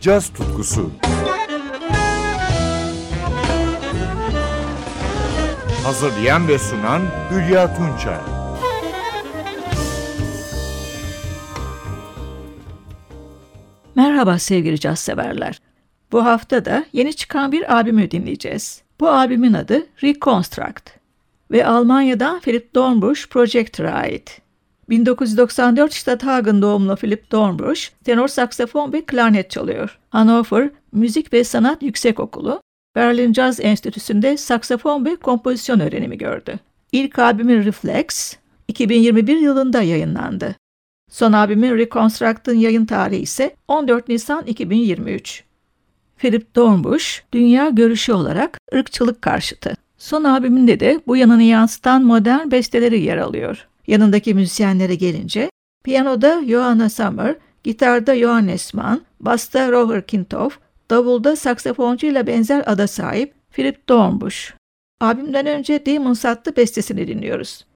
caz tutkusu. Hazırlayan ve sunan Hülya Tunçay. Merhaba sevgili caz severler. Bu hafta da yeni çıkan bir albümü dinleyeceğiz. Bu albümün adı Reconstruct ve Almanya'dan Philip Dornbusch Projector'a ait. 1994 Stadthagen doğumlu Philip Dornbusch, tenor saksafon ve klarnet çalıyor. Hannover Müzik ve Sanat Yüksekokulu, Berlin Jazz Enstitüsü'nde saksafon ve kompozisyon öğrenimi gördü. İlk albümü Reflex, 2021 yılında yayınlandı. Son albümü Reconstruct'ın yayın tarihi ise 14 Nisan 2023. Philip Dornbusch, dünya görüşü olarak ırkçılık karşıtı. Son albümünde de bu yanını yansıtan modern besteleri yer alıyor. Yanındaki müzisyenlere gelince, piyanoda Johanna Sommer, gitarda Johannes Mann, basta Roger Kintoff, davulda saksafoncuyla benzer ada sahip Philip Dornbusch. Albümden önce Demons adlı bestesini dinliyoruz.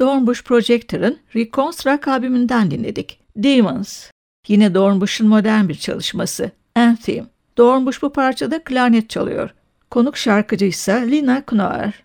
Dornbush Projector'ın Reconstruct albümünden dinledik. Demons. Yine Dornbush'un modern bir çalışması. Anthem. Dornbush bu parçada klarnet çalıyor. Konuk şarkıcı ise Lina Knoer.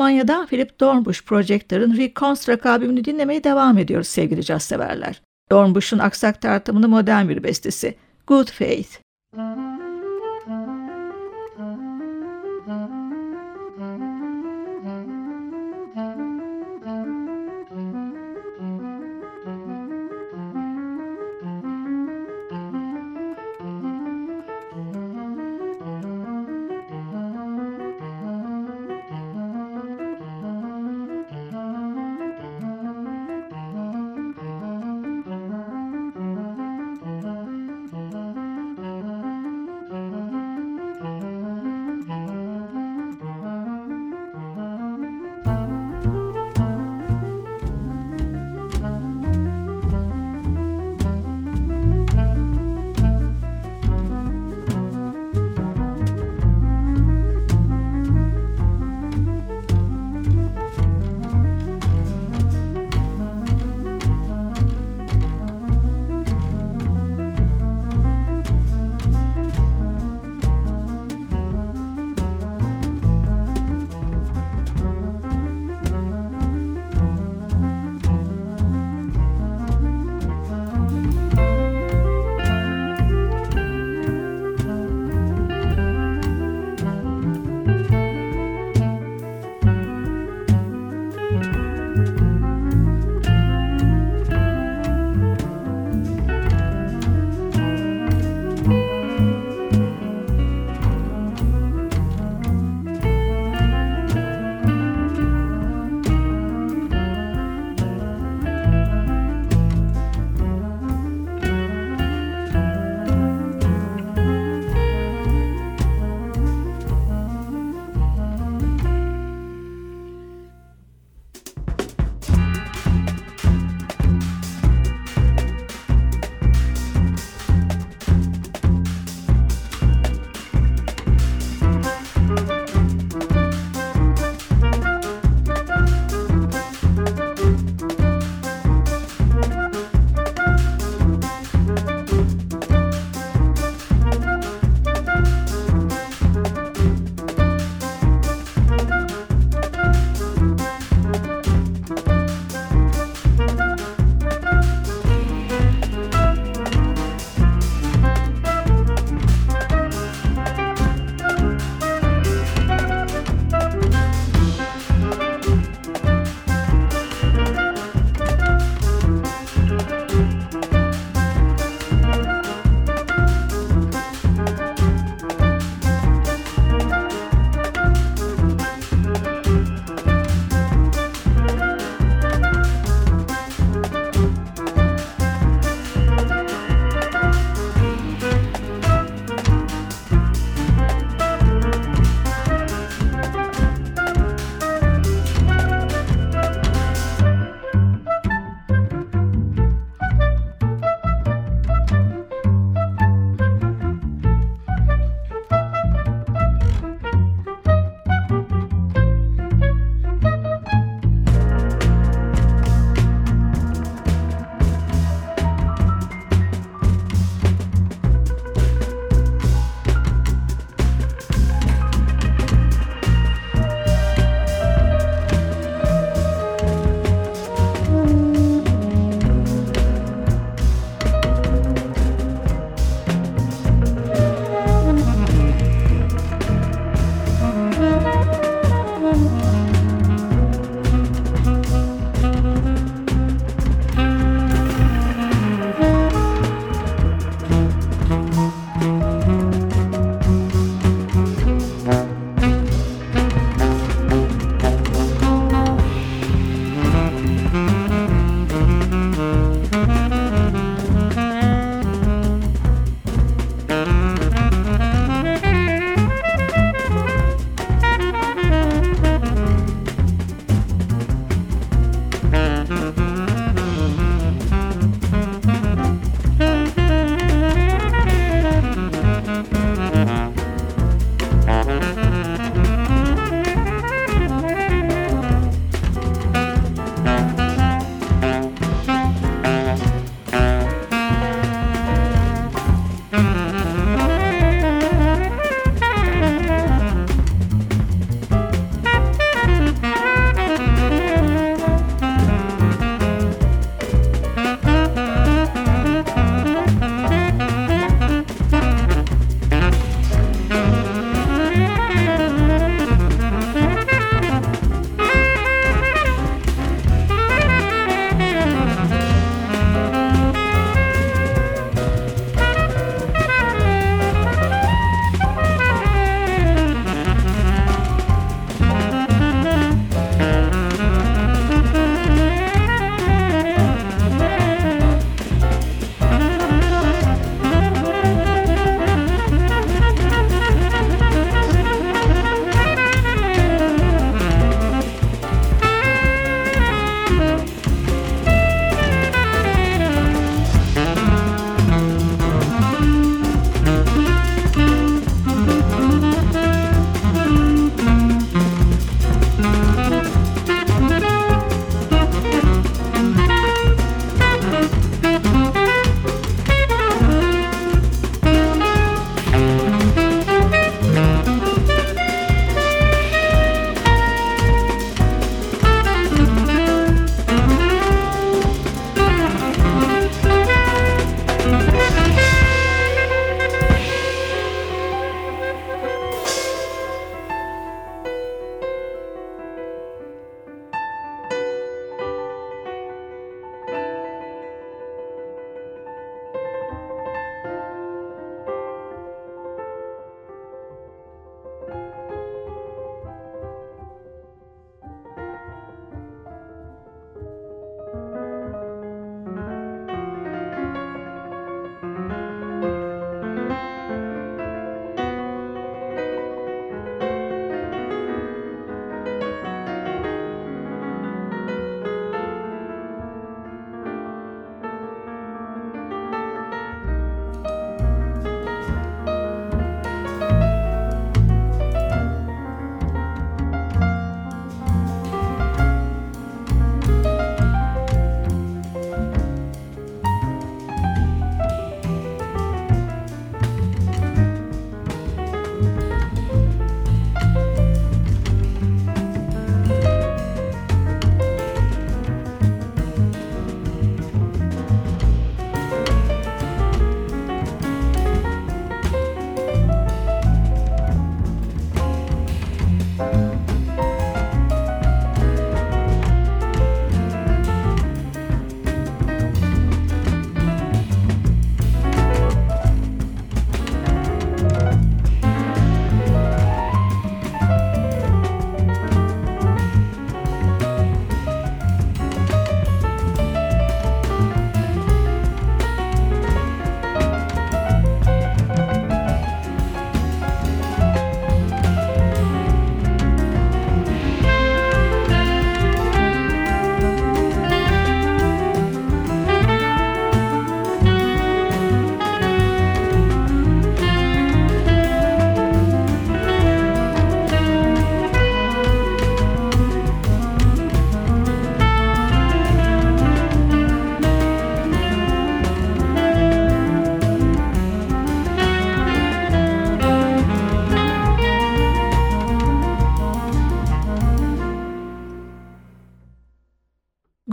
Almanya'dan Philip Dornbusch Projector'ın Reconstruct albümünü dinlemeye devam ediyoruz sevgili caz severler. Dornbusch'un aksak tartımını modern bir bestesi. Good Faith.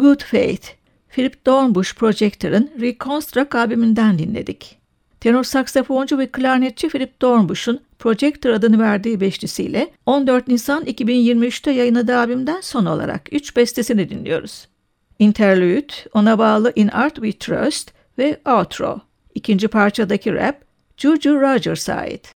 Good Faith, Philip Dornbush Projector'ın Reconstruct albümünden dinledik. Tenor saksafoncu ve klarnetçi Philip Dornbush'un Projector adını verdiği beşlisiyle 14 Nisan 2023'te yayınladığı albümden son olarak 3 bestesini dinliyoruz. Interlude, ona bağlı In Art We Trust ve Outro. İkinci parçadaki rap, Juju Rogers'a ait.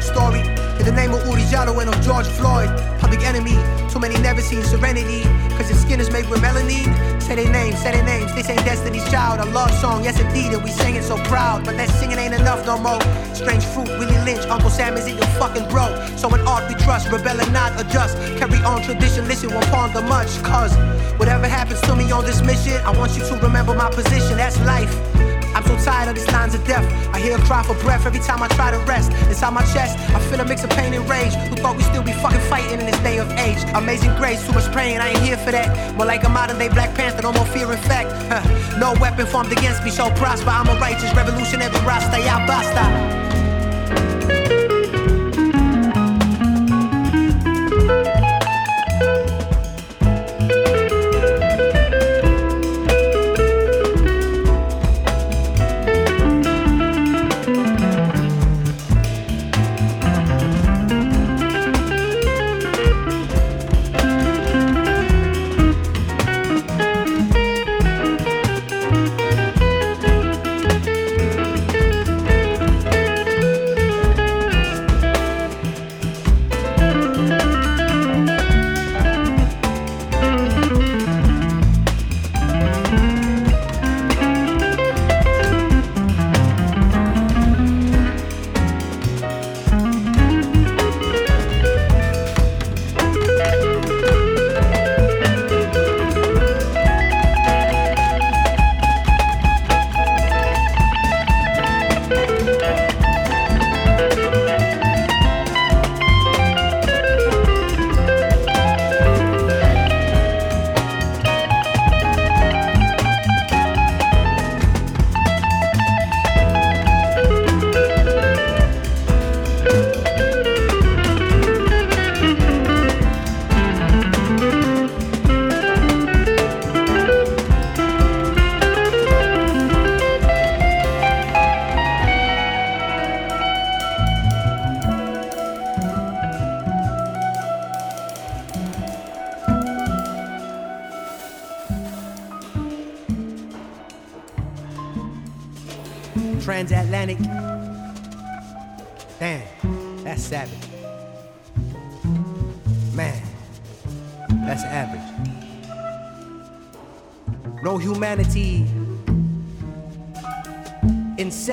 Story. In the name of Uri Jallo and of George Floyd. Public enemy, too many never seen serenity. Cause his skin is made with melanin. Say their names, say their names. This ain't Destiny's Child. A love song, yes indeed, and we sing it so proud. But that singing ain't enough no more. Strange fruit, Willie Lynch, Uncle Sam is in your fucking bro. So in art we trust, rebel and not adjust. Carry on tradition, listen, won't ponder much. Cause whatever happens to me on this mission, I want you to remember my position. That's life. I'm so tired of these lines of death. I hear a cry for breath every time I try to rest. Inside my chest, I feel a mix of pain and rage. Who thought we'd still be fucking fighting in this day of age? Amazing grace, too much praying, I ain't here for that. More like a modern day Black Panther, no more fear in fact. Huh. No weapon formed against me shall prosper. I'm a righteous revolutionary Rasta, ya basta.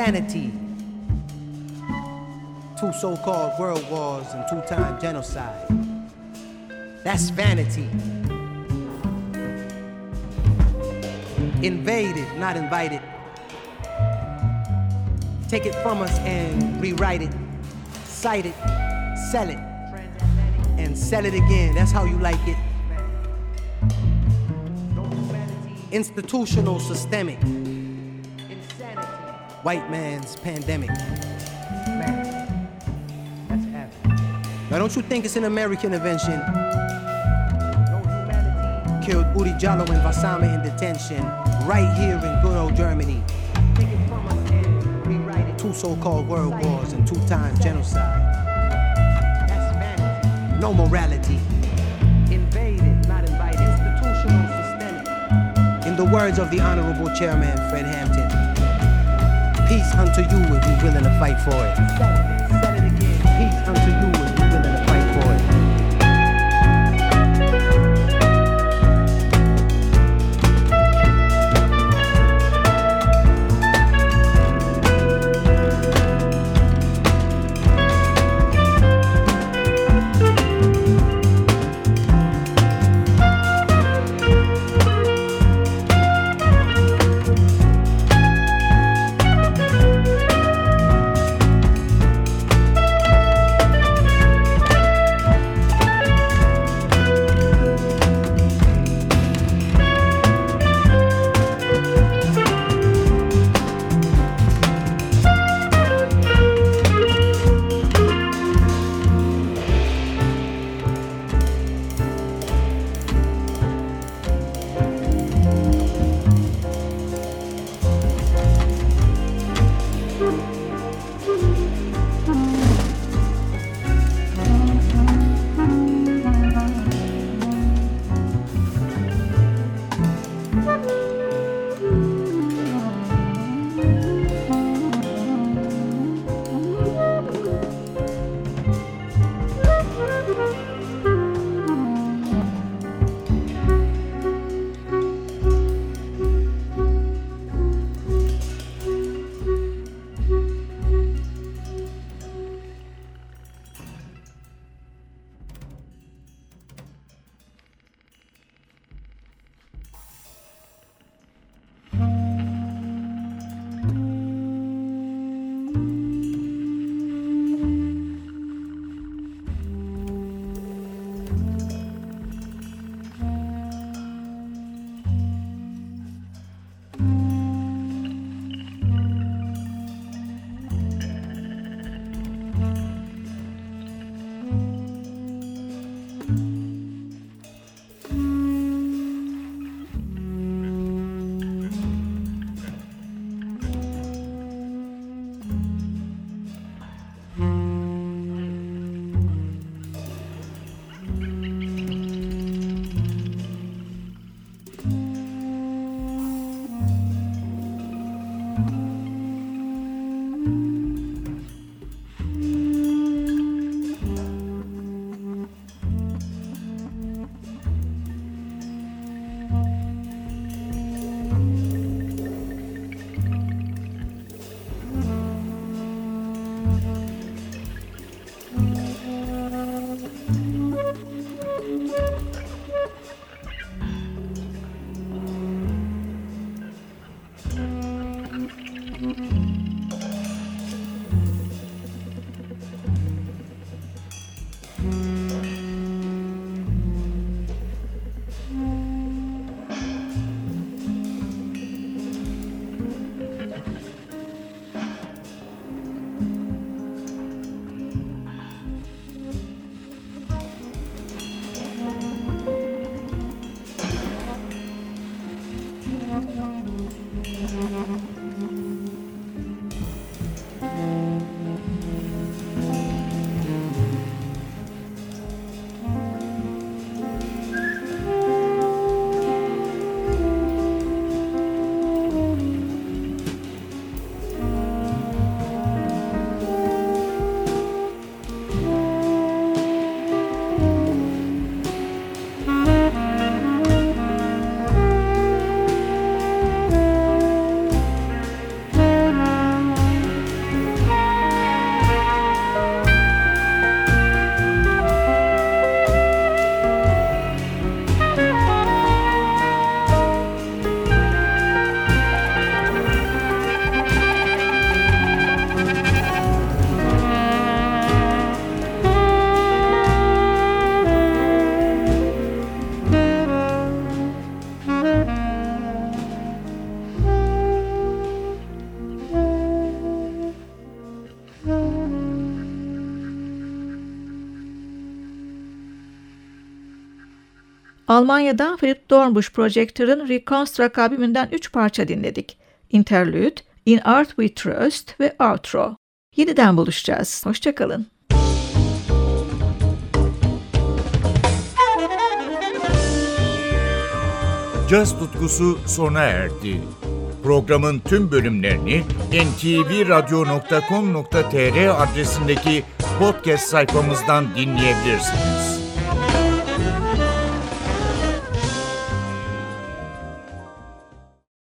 Insanity. Two so called world wars and two time genocide. That's vanity. Invaded, not invited. Take it from us and rewrite it. Cite it, sell it, and sell it again. That's how you like it. Institutional, systemic. White man's pandemic. Now, don't you think it's an American invention? Killed Uri Jallo and Vassama in detention, right here in good old Germany. Two so-called world wars and two-time genocide. No morality. Invaded, not invited. Institutional, systemic. In the words of the Honorable Chairman Fred Hampton, peace unto you if you're willing to fight for it. Peace unto you Almanya'dan Philip Dornbusch Projector'ın Reconstruct albümünden 3 parça dinledik. Interlude, In Art We Trust ve Outro. Yeniden buluşacağız. Hoşçakalın. Caz tutkusu sona erdi. Programın tüm bölümlerini ntvradio.com.tr adresindeki podcast sayfamızdan dinleyebilirsiniz.